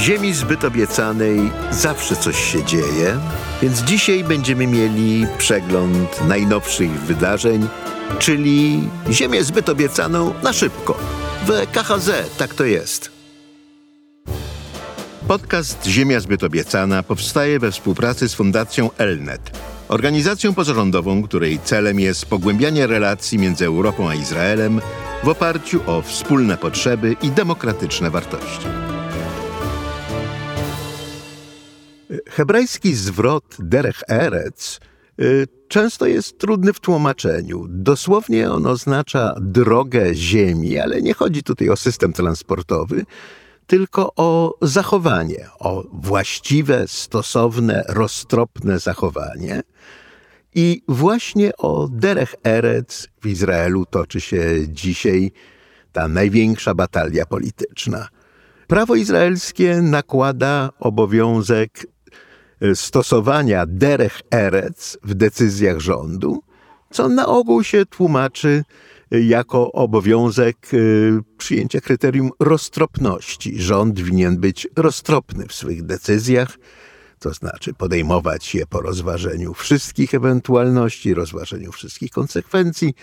ziemi zbyt obiecanej zawsze coś się dzieje, więc dzisiaj będziemy mieli przegląd najnowszych wydarzeń, czyli ziemię zbyt obiecaną na szybko. W KHZ tak to jest. Podcast Ziemia zbyt obiecana powstaje we współpracy z Fundacją Elnet, organizacją pozarządową, której celem jest pogłębianie relacji między Europą a Izraelem w oparciu o wspólne potrzeby i demokratyczne wartości. Hebrajski zwrot derech erec y, często jest trudny w tłumaczeniu. Dosłownie on oznacza drogę ziemi, ale nie chodzi tutaj o system transportowy, tylko o zachowanie, o właściwe, stosowne, roztropne zachowanie. I właśnie o derech erec w Izraelu toczy się dzisiaj ta największa batalia polityczna. Prawo izraelskie nakłada obowiązek stosowania derech erec w decyzjach rządu, co na ogół się tłumaczy jako obowiązek y, przyjęcia kryterium roztropności. Rząd winien być roztropny w swych decyzjach, to znaczy podejmować je po rozważeniu wszystkich ewentualności, rozważeniu wszystkich konsekwencji,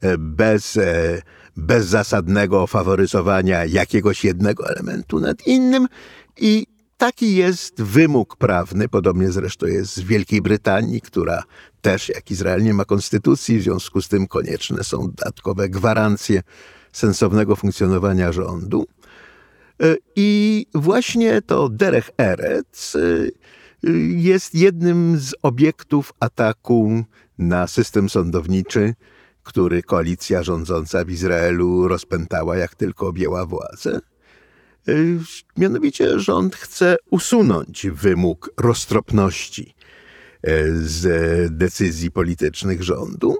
e, bez, e, bez zasadnego faworyzowania jakiegoś jednego elementu nad innym i Taki jest wymóg prawny, podobnie zresztą jest w Wielkiej Brytanii, która też, jak Izrael, nie ma konstytucji, w związku z tym konieczne są dodatkowe gwarancje sensownego funkcjonowania rządu. E, I właśnie to Derech Erec e, jest jednym z obiektów ataku na system sądowniczy, który koalicja rządząca w Izraelu rozpętała, jak tylko objęła władzę. Y, mianowicie rząd chce usunąć wymóg roztropności y, z decyzji politycznych rządu,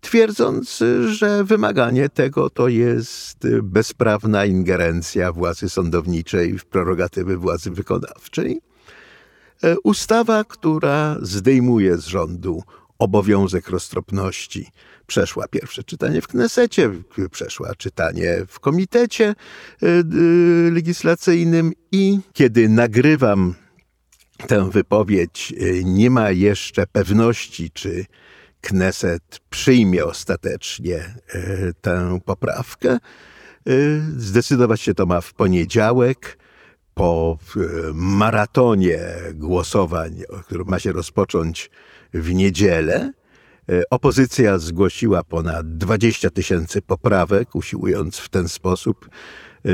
twierdząc, że wymaganie tego to jest bezprawna ingerencja władzy sądowniczej w prerogatywy władzy wykonawczej. Y, ustawa, która zdejmuje z rządu obowiązek roztropności przeszła pierwsze czytanie w Knesecie, przeszła czytanie w komitecie e, legislacyjnym i kiedy nagrywam tę wypowiedź, e, nie ma jeszcze pewności, czy Kneset przyjmie ostatecznie tę poprawkę. Zdecydować się to ma w poniedziałek po maratonie głosowań, który ma się rozpocząć w niedzielę. E, opozycja zgłosiła ponad 20 tysięcy poprawek, usiłując w ten sposób e,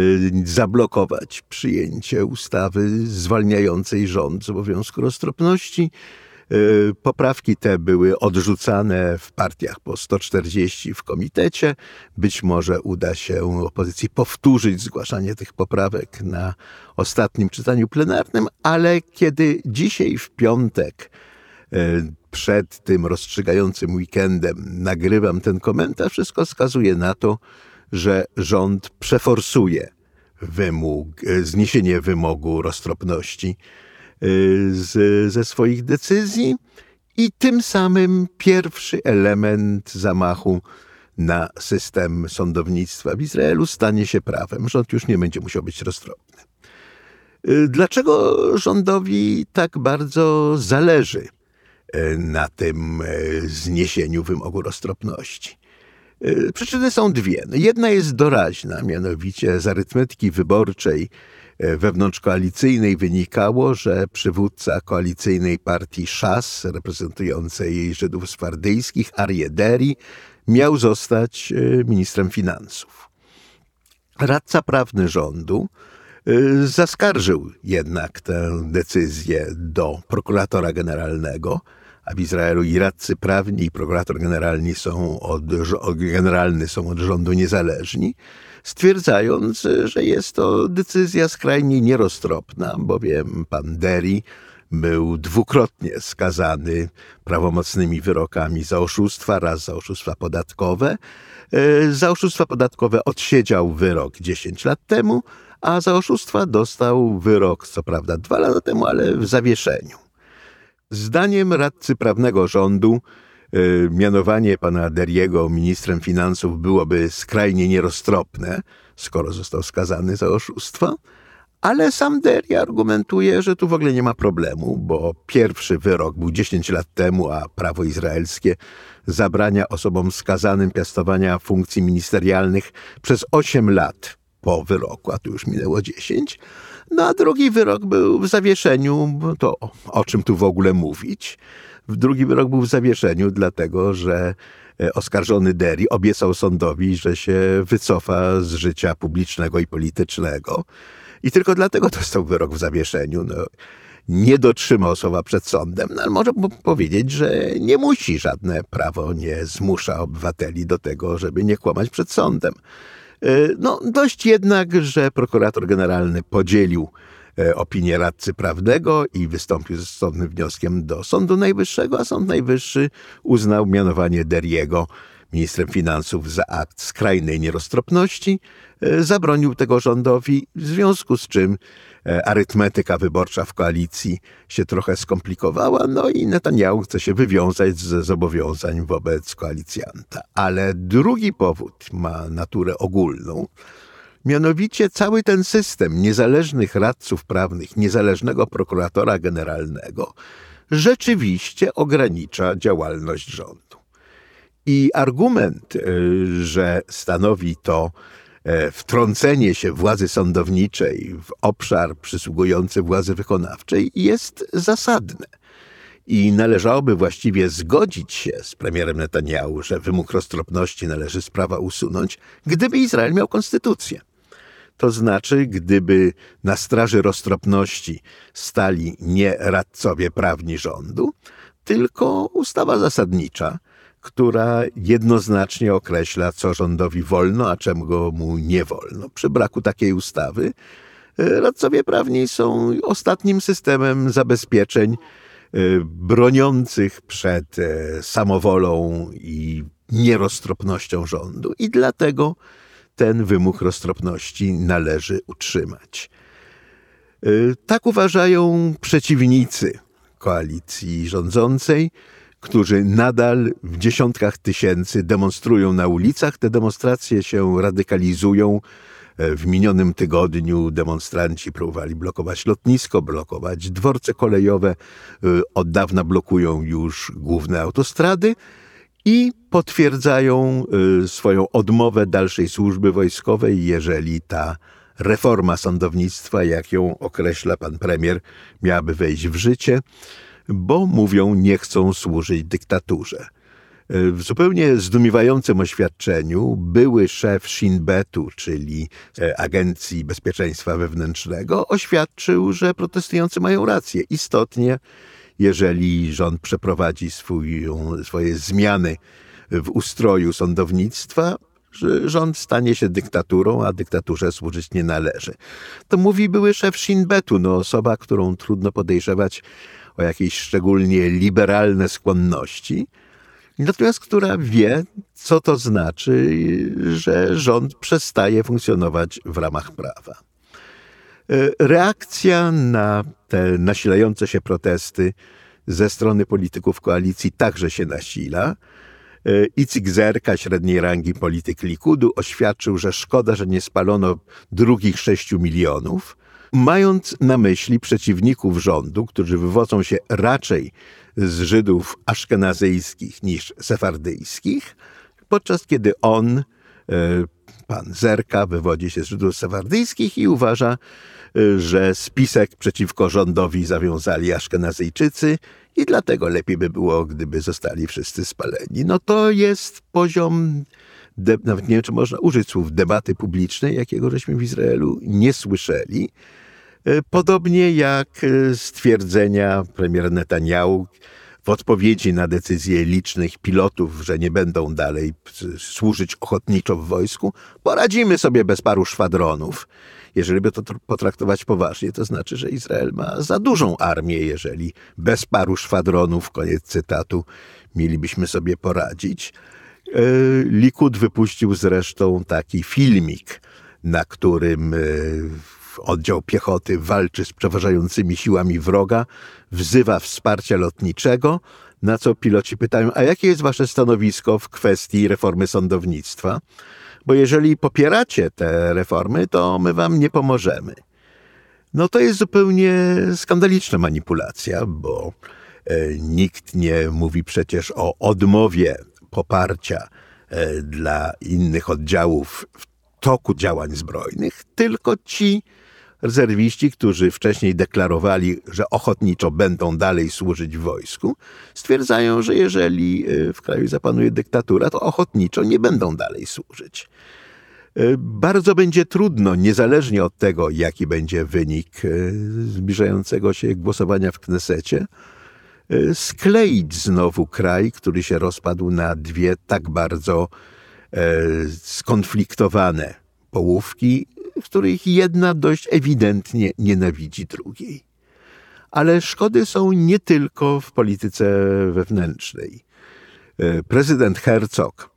zablokować przyjęcie ustawy zwalniającej rząd z obowiązku roztropności. E, poprawki te były odrzucane w partiach po 140 w komitecie. Być może uda się opozycji powtórzyć zgłaszanie tych poprawek na ostatnim czytaniu plenarnym, ale kiedy dzisiaj w piątek przed tym rozstrzygającym weekendem nagrywam ten komentarz, wszystko wskazuje na to, że rząd przeforsuje wymóg, zniesienie wymogu roztropności y, z, ze swoich decyzji i tym samym pierwszy element zamachu na system sądownictwa w Izraelu stanie się prawem. Rząd już nie będzie musiał być roztropny. Dlaczego rządowi tak bardzo zależy E, na tym e, zniesieniu wymogu roztropności. E, przyczyny są dwie. Jedna jest doraźna, mianowicie z arytmetyki wyborczej wewnątrzkoalicyjnej wynikało, że przywódca koalicyjnej partii Szas, reprezentującej Żydów swardyjskich, Arie Deri, miał zostać ministrem finansów. Radca prawny rządu zaskarżył jednak tę decyzję do prokuratora generalnego, a w Izraelu i radcy prawni, i prokurator generalny są od, generalny są od rządu niezależni, stwierdzając, że jest to decyzja skrajnie nieroztropna, bowiem pan Deri był dwukrotnie skazany prawomocnymi wyrokami za oszustwa, raz za oszustwa podatkowe. E, za oszustwa podatkowe odsiedział wyrok 10 lat temu, a za oszustwa dostał wyrok, co prawda dwa lata temu, ale w zawieszeniu. Zdaniem radcy prawnego rządu y, mianowanie pana Deriego ministrem finansów byłoby skrajnie nieroztropne, skoro został skazany za oszustwo, Ale sam Deri argumentuje, że tu w ogóle nie ma problemu, bo pierwszy wyrok był 10 lat temu, a prawo izraelskie zabrania osobom skazanym piastowania funkcji ministerialnych przez 8 lat po wyroku, a tu już minęło 10. No a drugi wyrok był w zawieszeniu, to o czym tu w ogóle mówić. Drugi wyrok był w zawieszeniu, dlatego że e, oskarżony Deri obiecał sądowi, że się wycofa z życia publicznego i politycznego. I tylko dlatego dostał wyrok w zawieszeniu. No, nie dotrzymał słowa przed sądem, no, ale może powiedzieć, że nie musi, żadne prawo nie zmusza obywateli do tego, żeby nie kłamać przed sądem. E, no, dość jednak, że prokurator generalny podzielił e, opinię radcy prawnego i wystąpił z sądnym wnioskiem do Sądu Najwyższego, a Sąd Najwyższy uznał mianowanie Deriego ministrem finansów za akt skrajnej nieroztropności, e, zabronił tego rządowi, w związku z czym e, arytmetyka wyborcza w koalicji się trochę skomplikowała, no i Netanyahu chce się wywiązać ze zobowiązań wobec koalicjanta. Ale drugi powód ma naturę ogólną, Mianowicie cały ten system niezależnych radców prawnych, niezależnego prokuratora generalnego rzeczywiście ogranicza działalność rządu. I argument, y, że stanowi to e, wtrącenie się władzy sądowniczej w obszar przysługujący władzy wykonawczej jest zasadne. I należałoby właściwie zgodzić się z premierem Netanyahu, że wymóg roztropności należy z prawa usunąć, gdyby Izrael miał konstytucję. To znaczy, gdyby na straży roztropności stali nie radcowie prawni rządu, tylko ustawa zasadnicza, która jednoznacznie określa, co rządowi wolno, a czego mu nie wolno. Przy braku takiej ustawy e, radcowie prawni są ostatnim systemem zabezpieczeń e, broniących przed e, samowolą i nieroztropnością rządu i dlatego ten wymóg roztropności należy utrzymać. Tak uważają przeciwnicy koalicji rządzącej, którzy nadal w dziesiątkach tysięcy demonstrują na ulicach. Te demonstracje się radykalizują. E, w minionym tygodniu demonstranci próbowali blokować lotnisko, blokować dworce kolejowe, e, od dawna blokują już główne autostrady i potwierdzają e, swoją odmowę dalszej służby wojskowej, jeżeli ta reforma sądownictwa, jak ją określa pan premier, miałaby wejść w życie bo mówią, nie chcą służyć dyktaturze. W zupełnie zdumiewającym oświadczeniu były szef Shin Betu, czyli e, Agencji Bezpieczeństwa Wewnętrznego, oświadczył, że protestujący mają rację. Istotnie, jeżeli rząd przeprowadzi swój, swoje zmiany w ustroju sądownictwa, rząd stanie się dyktaturą, a dyktaturze służyć nie należy. To mówi były szef Shin Betu, no osoba, którą trudno podejrzewać o jakieś szczególnie liberalne skłonności, natomiast która wie, co to znaczy, że rząd przestaje funkcjonować w ramach prawa. E, reakcja na te nasilające się protesty ze strony polityków koalicji także się nasila. E, Icik Zerka, średniej rangi polityk Likudu, oświadczył, że szkoda, że nie spalono drugich sześciu milionów, mając na myśli przeciwników rządu, którzy wywodzą się raczej z Żydów aszkenazyjskich niż sefardyjskich, podczas kiedy on, e, pan Zerka, wywodzi się z Żydów sefardyjskich i uważa, e, że spisek przeciwko rządowi zawiązali Aszkenazyjczycy i dlatego lepiej by było, gdyby zostali wszyscy spaleni. No to jest poziom nawet nie wiem, czy można użyć słów debaty publicznej, jakiego żeśmy w Izraelu nie słyszeli. E, podobnie jak e, stwierdzenia premiera Netanyahu w odpowiedzi na decyzję licznych pilotów, że nie będą dalej służyć ochotniczo w wojsku, poradzimy sobie bez paru szwadronów. Jeżeli by to potraktować poważnie, to znaczy, że Izrael ma za dużą armię, jeżeli bez paru szwadronów, koniec cytatu, mielibyśmy sobie poradzić. E, Likud wypuścił zresztą taki filmik, na którym e, oddział piechoty walczy z przeważającymi siłami wroga, wzywa wsparcia lotniczego, na co piloci pytają, a jakie jest wasze stanowisko w kwestii reformy sądownictwa? Bo jeżeli popieracie te reformy, to my wam nie pomożemy. No to jest zupełnie skandaliczna manipulacja, bo e, nikt nie mówi przecież o odmowie poparcia e, dla innych oddziałów w toku działań zbrojnych, tylko ci rezerwiści, którzy wcześniej deklarowali, że ochotniczo będą dalej służyć w wojsku, stwierdzają, że jeżeli e, w kraju zapanuje dyktatura, to ochotniczo nie będą dalej służyć. E, bardzo będzie trudno, niezależnie od tego, jaki będzie wynik zbliżającego się głosowania w Knesecie, skleić znowu kraj, który się rozpadł na dwie tak bardzo skonfliktowane połówki, w których jedna dość ewidentnie nienawidzi drugiej. Ale szkody są nie tylko w polityce wewnętrznej. E, prezydent Herzog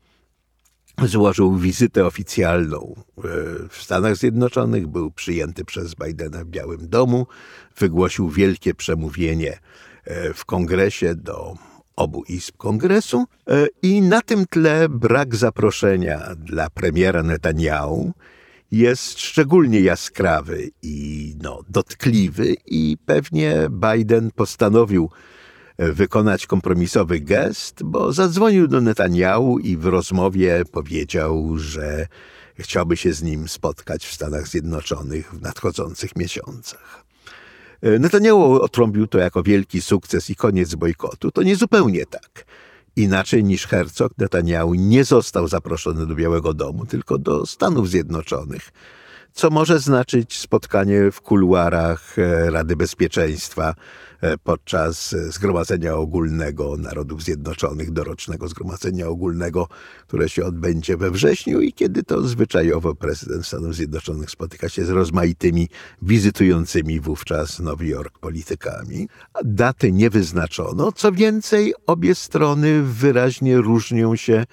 złożył wizytę oficjalną e, w Stanach Zjednoczonych, był przyjęty przez Bidena w Białym Domu, wygłosił wielkie przemówienie e, w kongresie do obu izb kongresu i na tym tle brak zaproszenia dla premiera Netanyahu jest szczególnie jaskrawy i no, dotkliwy, i pewnie Biden postanowił e, wykonać kompromisowy gest, bo zadzwonił do Netanyahu i w rozmowie powiedział, że chciałby się z nim spotkać w Stanach Zjednoczonych w nadchodzących miesiącach. E, Netanyahu otrąbił to jako wielki sukces i koniec bojkotu. To nie zupełnie tak. Inaczej niż Herzog, Netanyahu nie został zaproszony do Białego Domu, tylko do Stanów Zjednoczonych, co może znaczyć spotkanie w kuluarach e, Rady Bezpieczeństwa e, podczas Zgromadzenia Ogólnego Narodów Zjednoczonych, dorocznego Zgromadzenia Ogólnego, które się odbędzie we wrześniu i kiedy to zwyczajowo prezydent Stanów Zjednoczonych spotyka się z rozmaitymi wizytującymi wówczas Nowy Jork politykami. Daty nie wyznaczono. Co więcej, obie strony wyraźnie różnią się e,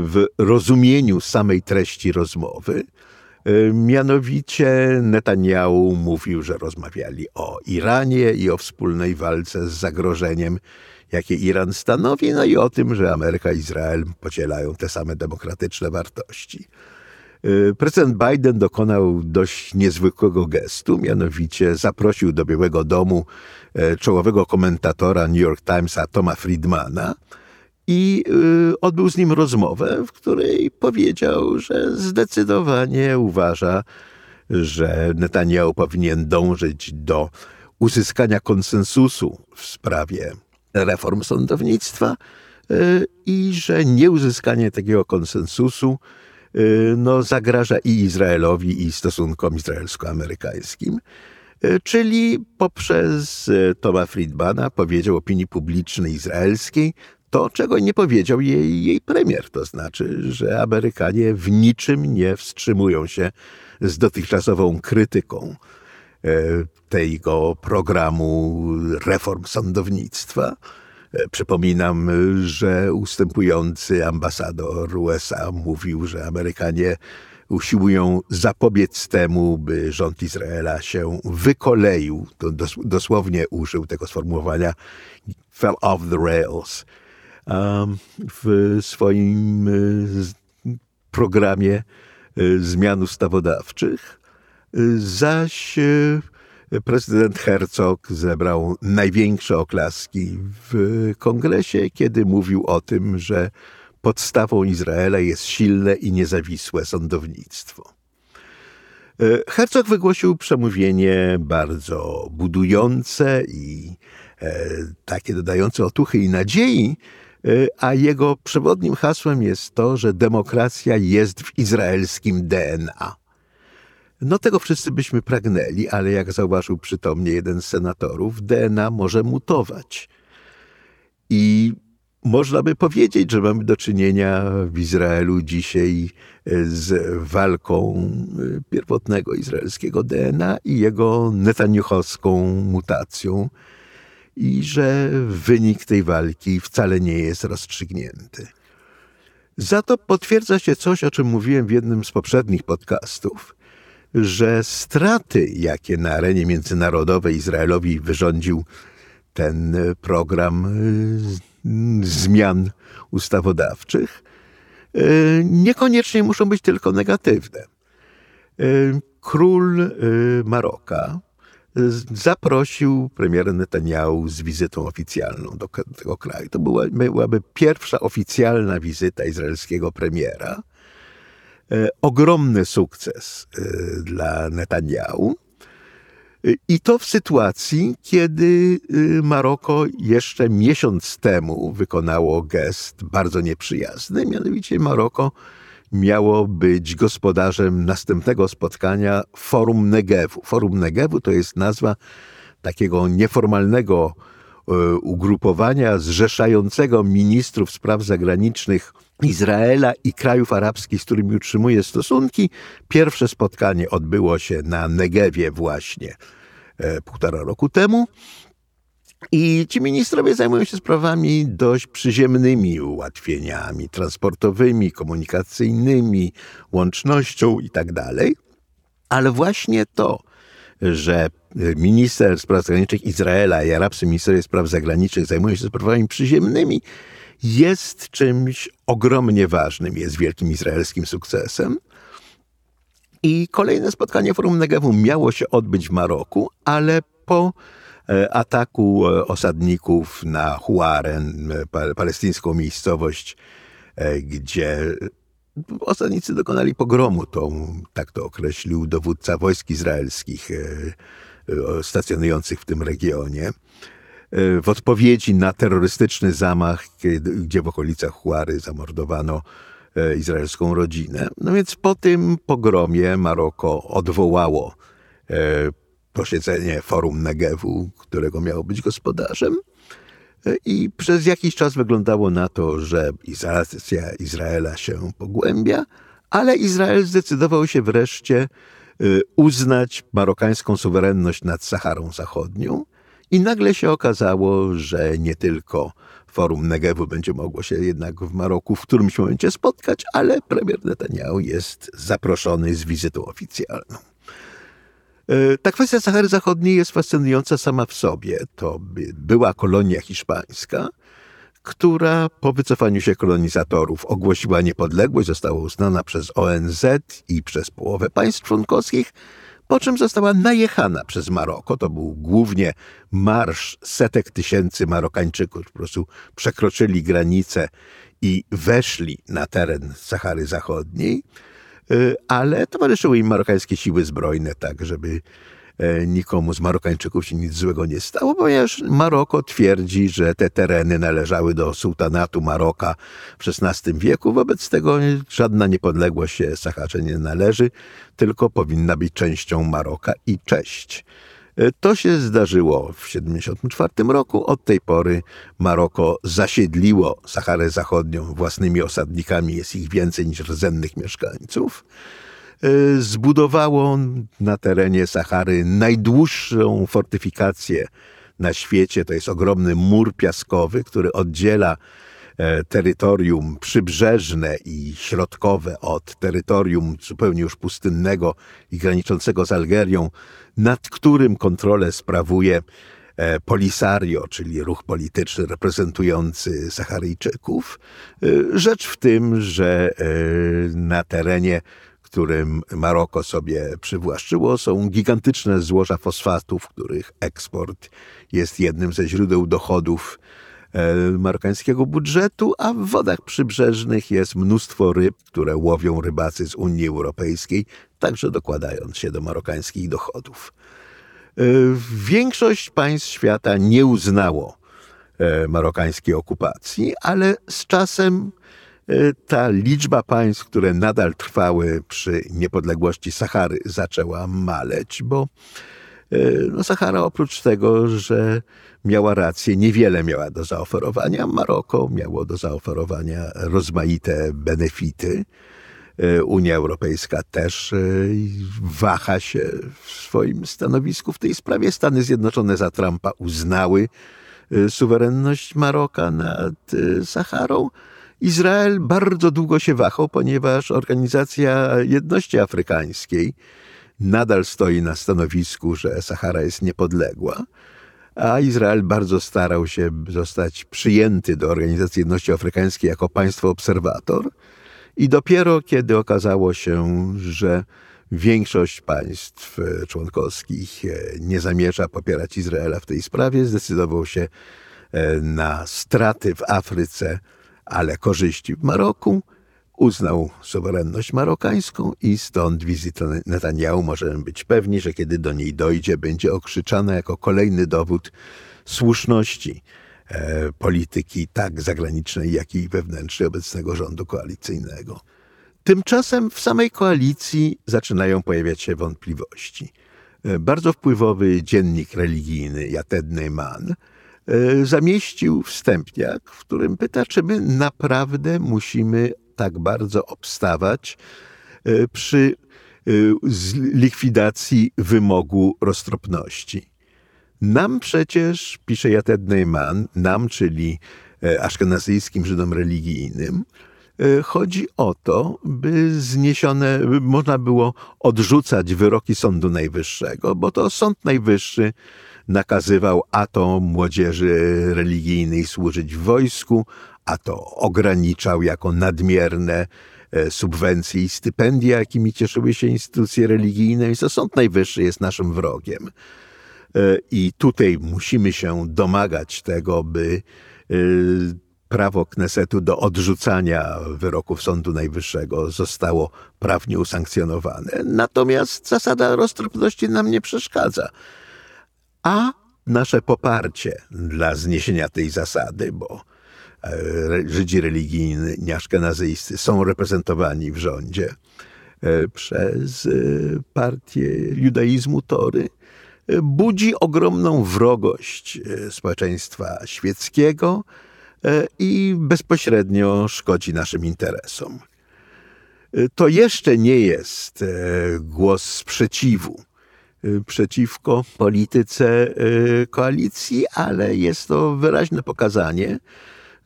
w rozumieniu samej treści rozmowy. E, mianowicie Netanyahu mówił, że rozmawiali o Iranie i o wspólnej walce z zagrożeniem, jakie Iran stanowi, no i o tym, że Ameryka i Izrael podzielają te same demokratyczne wartości. E, prezydent Biden dokonał dość niezwykłego gestu, mianowicie zaprosił do Białego Domu e, czołowego komentatora New York Timesa Toma Friedmana, i y, odbył z nim rozmowę, w której powiedział, że zdecydowanie uważa, że Netanyahu powinien dążyć do uzyskania konsensusu w sprawie reform sądownictwa y, i że nieuzyskanie takiego konsensusu y, no, zagraża i Izraelowi, i stosunkom izraelsko-amerykańskim. Czyli poprzez Toma Friedmana powiedział opinii publicznej izraelskiej, to, czego nie powiedział jej, jej premier, to znaczy, że Amerykanie w niczym nie wstrzymują się z dotychczasową krytyką e, tego programu reform sądownictwa. E, przypominam, że ustępujący ambasador USA mówił, że Amerykanie usiłują zapobiec temu, by rząd Izraela się wykoleił. Dosłownie użył tego sformułowania fell off the rails w swoim e, programie e, zmian ustawodawczych, zaś e, prezydent Herzog zebrał największe oklaski w kongresie, kiedy mówił o tym, że podstawą Izraela jest silne i niezawisłe sądownictwo. Herzog wygłosił przemówienie bardzo budujące i takie dodające otuchy i nadziei, Y, a jego przewodnim hasłem jest to, że demokracja jest w izraelskim DNA. No tego wszyscy byśmy pragnęli, ale jak zauważył przytomnie jeden z senatorów, DNA może mutować. I można by powiedzieć, że mamy do czynienia w Izraelu dzisiaj y, z walką y, pierwotnego izraelskiego DNA i jego netanjachowską mutacją i że wynik tej walki wcale nie jest rozstrzygnięty. Za to potwierdza się coś, o czym mówiłem w jednym z poprzednich podcastów, że straty, jakie na arenie międzynarodowej Izraelowi wyrządził ten program y, zmian ustawodawczych, y, niekoniecznie muszą być tylko negatywne. król Maroka zaprosił premiera Netanyahu z wizytą oficjalną do tego kraju. To była, byłaby pierwsza oficjalna wizyta izraelskiego premiera. E, ogromny sukces e, dla Netanyahu. E, I to w sytuacji, kiedy Maroko jeszcze miesiąc temu wykonało gest bardzo nieprzyjazny, mianowicie Maroko miało być gospodarzem następnego spotkania Forum Negevu. Forum Negevu to jest nazwa takiego nieformalnego e, ugrupowania zrzeszającego ministrów spraw zagranicznych Izraela i krajów arabskich, z którymi utrzymuje stosunki. Pierwsze spotkanie odbyło się na Negewie właśnie e, półtora roku temu. I ci ministrowie zajmują się sprawami dość przyziemnymi, ułatwieniami transportowymi, komunikacyjnymi, łącznością itd. Tak Ale właśnie to, że minister spraw zagranicznych Izraela i arabscy ministrowie spraw zagranicznych zajmują się sprawami przyziemnymi, jest czymś ogromnie ważnym, jest wielkim izraelskim sukcesem. I kolejne spotkanie Forum Negevu miało się odbyć w Maroku, ale po ataku e, osadników na Huaren, e, palestyńską miejscowość, gdzie osadnicy dokonali pogromu, to, tak to określił dowódca wojsk izraelskich stacjonujących w tym regionie. W odpowiedzi na terrorystyczny zamach, gdzie w okolicach Huary zamordowano izraelską rodzinę. No więc po tym pogromie Maroko odwołało posiedzenie Forum Negevu, którego miało być gospodarzem. I przez jakiś czas wyglądało na to, że izolacja Izraela się pogłębia, ale Izrael zdecydował się wreszcie y, uznać marokańską suwerenność nad Saharą Zachodnią. I nagle się okazało, że nie tylko Forum Negevu będzie mogło się jednak w Maroku w którymś momencie spotkać, ale premier Netanyahu jest zaproszony z wizytą oficjalną. E, ta kwestia Sahary Zachodniej jest fascynująca sama w sobie. To była kolonia hiszpańska, która po wycofaniu się kolonizatorów ogłosiła niepodległość, została uznana przez ONZ i przez połowę państw członkowskich, po czym została najechana przez Maroko. To był głównie marsz setek tysięcy Marokańczyków, po prostu przekroczyli granicę i weszli na teren Sahary Zachodniej. Y, ale towarzyszyły im marokańskie siły zbrojne, tak żeby e, nikomu z Marokańczyków się nic złego nie stało, ponieważ Maroko twierdzi, że te tereny należały do sułtanatu Maroka w XVI wieku, wobec tego żadna niepodległość się Saharze nie należy, tylko powinna być częścią Maroka i cześć. E, to się zdarzyło w 1974 roku. Od tej pory Maroko zasiedliło Saharę Zachodnią własnymi osadnikami, jest ich więcej niż rdzennych mieszkańców. E, zbudowało na terenie Sahary najdłuższą fortyfikację na świecie. To jest ogromny mur piaskowy, który oddziela terytorium przybrzeżne i środkowe od terytorium zupełnie już pustynnego i graniczącego z Algerią nad którym kontrolę sprawuje e, Polisario, czyli ruch polityczny reprezentujący Saharyjczyków. E, rzecz w tym, że e, na terenie, którym Maroko sobie przywłaszczyło, są gigantyczne złoża fosfatów, których eksport jest jednym ze źródeł dochodów marokańskiego budżetu, a w wodach przybrzeżnych jest mnóstwo ryb, które łowią rybacy z Unii Europejskiej, także dokładając się do marokańskich dochodów. E, większość państw świata nie uznało e, marokańskiej okupacji, ale z czasem e, ta liczba państw, które nadal trwały przy niepodległości Sahary, zaczęła maleć, bo no Sahara oprócz tego, że miała rację, niewiele miała do zaoferowania. Maroko miało do zaoferowania rozmaite benefity. E, Unia Europejska też e, waha się w swoim stanowisku w tej sprawie. Stany Zjednoczone za Trumpa uznały e, suwerenność Maroka nad Saharą. Izrael bardzo długo się wahał, ponieważ Organizacja Jedności Afrykańskiej nadal stoi na stanowisku, że Sahara jest niepodległa, a Izrael bardzo starał się zostać przyjęty do Organizacji Jedności Afrykańskiej jako państwo obserwator. I dopiero kiedy okazało się, że Większość państw członkowskich nie zamierza popierać Izraela w tej sprawie. Zdecydował się na straty w Afryce, ale korzyści w Maroku uznał suwerenność marokańską i stąd wizyta Netanyahu możemy być pewni, że kiedy do niej dojdzie, będzie okrzyczana jako kolejny dowód słuszności e, polityki tak zagranicznej, jak i wewnętrznej obecnego rządu koalicyjnego. Tymczasem w samej koalicji zaczynają pojawiać się wątpliwości. E, bardzo wpływowy dziennik religijny Yated Neyman e, zamieścił wstępniak, w którym pyta, czy my naprawdę musimy tak bardzo obstawać e, przy e, likwidacji wymogu roztropności. Nam przecież, pisze Jated Neyman, nam, czyli e, aszkenazyjskim Żydom religijnym, chodzi o to, by zniesione, by można było odrzucać wyroki Sądu Najwyższego, bo to Sąd Najwyższy nakazywał a to młodzieży religijnej służyć w wojsku, a to ograniczał jako nadmierne e, subwencje i stypendia, jakimi cieszyły się instytucje religijne, więc to Sąd Najwyższy jest naszym wrogiem. E, I tutaj musimy się domagać tego, by e, prawo Knesetu do odrzucania wyroków Sądu Najwyższego zostało prawnie usankcjonowane. Natomiast zasada roztropności nam nie przeszkadza. A nasze poparcie dla zniesienia tej zasady, bo Żydzi religijni, aszkenazyjscy są reprezentowani w rządzie e, przez e, partię judaizmu Tory, budzi ogromną wrogość społeczeństwa świeckiego i bezpośrednio szkodzi naszym interesom. To jeszcze nie jest głos sprzeciwu przeciwko polityce koalicji, ale jest to wyraźne pokazanie,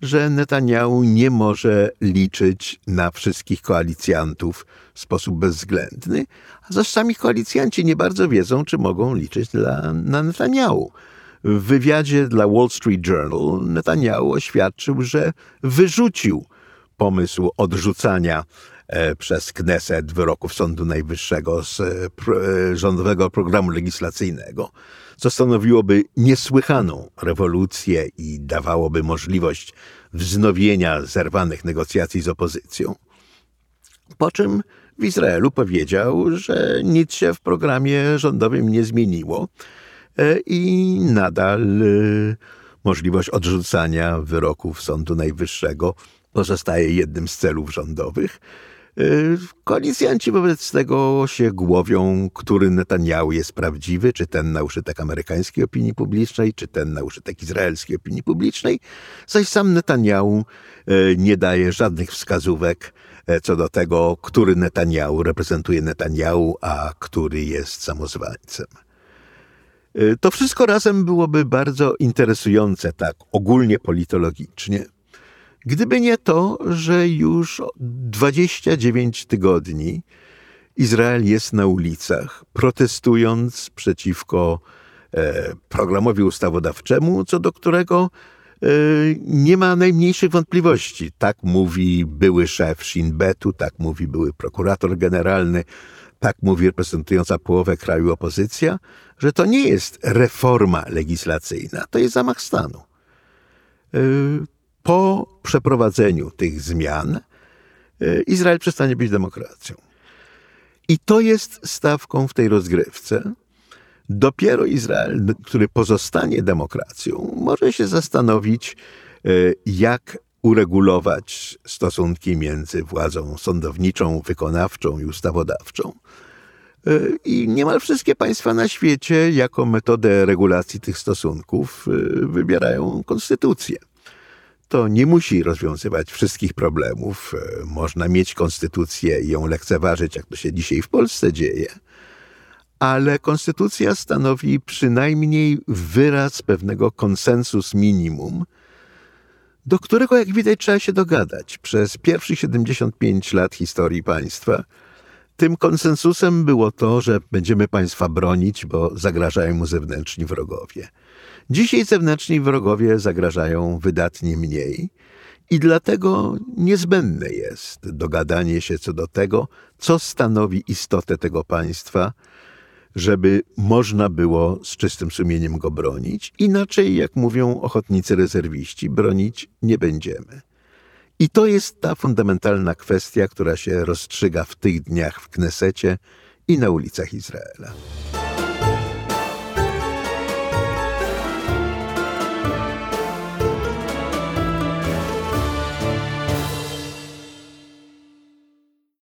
że Netanyahu nie może liczyć na wszystkich koalicjantów w sposób bezwzględny, a zaś sami koalicjanci nie bardzo wiedzą, czy mogą liczyć dla, na Netanyahu. W wywiadzie dla Wall Street Journal Netanyahu oświadczył, że wyrzucił pomysł odrzucania e, przez Kneset wyroków Sądu Najwyższego z e, e, rządowego programu legislacyjnego co stanowiłoby niesłychaną rewolucję i dawałoby możliwość wznowienia zerwanych negocjacji z opozycją. Po czym w Izraelu powiedział, że nic się w programie rządowym nie zmieniło e, i nadal e, możliwość odrzucania wyroków Sądu Najwyższego pozostaje jednym z celów rządowych. Y, koalicjanci wobec tego się głowią, który Netanyahu jest prawdziwy, czy ten na użytek amerykańskiej opinii publicznej, czy ten na użytek izraelskiej opinii publicznej, zaś sam Netanyahu y, nie daje żadnych wskazówek y, co do tego, który Netanyahu reprezentuje Netanyahu, a który jest samozwańcem. To wszystko razem byłoby bardzo interesujące, tak ogólnie politologicznie. Gdyby nie to, że już 29 tygodni Izrael jest na ulicach, protestując przeciwko e, programowi ustawodawczemu, co do którego e, nie ma najmniejszych wątpliwości. Tak mówi były szef Shin Betu, tak mówi były prokurator generalny, tak mówi reprezentująca połowę kraju opozycja, że to nie jest reforma legislacyjna, to jest zamach stanu. Przeprowadzeniu tych zmian e, Izrael przestanie być demokracją. I to jest stawką w tej rozgrywce. Dopiero Izrael, który pozostanie demokracją, może się zastanowić, e, jak uregulować stosunki między władzą sądowniczą, wykonawczą i ustawodawczą. E, I niemal wszystkie państwa na świecie, jako metodę regulacji tych stosunków, wybierają konstytucję to nie musi rozwiązywać wszystkich problemów. E, można mieć konstytucję i ją lekceważyć, jak to się dzisiaj w Polsce dzieje, ale konstytucja stanowi przynajmniej wyraz pewnego konsensus minimum, do którego, jak widać, trzeba się dogadać. Przez pierwszych 75 lat historii państwa tym konsensusem było to, że będziemy państwa bronić, bo zagrażają mu zewnętrzni wrogowie. Dzisiaj zewnętrzni wrogowie zagrażają wydatnie mniej I dlatego niezbędne jest dogadanie się co do tego, co stanowi istotę tego państwa, żeby można było z czystym sumieniem go bronić. Inaczej, jak mówią ochotnicy rezerwiści, bronić nie będziemy. I to jest ta fundamentalna kwestia, która się rozstrzyga w tych dniach w Knesecie i na ulicach Izraela.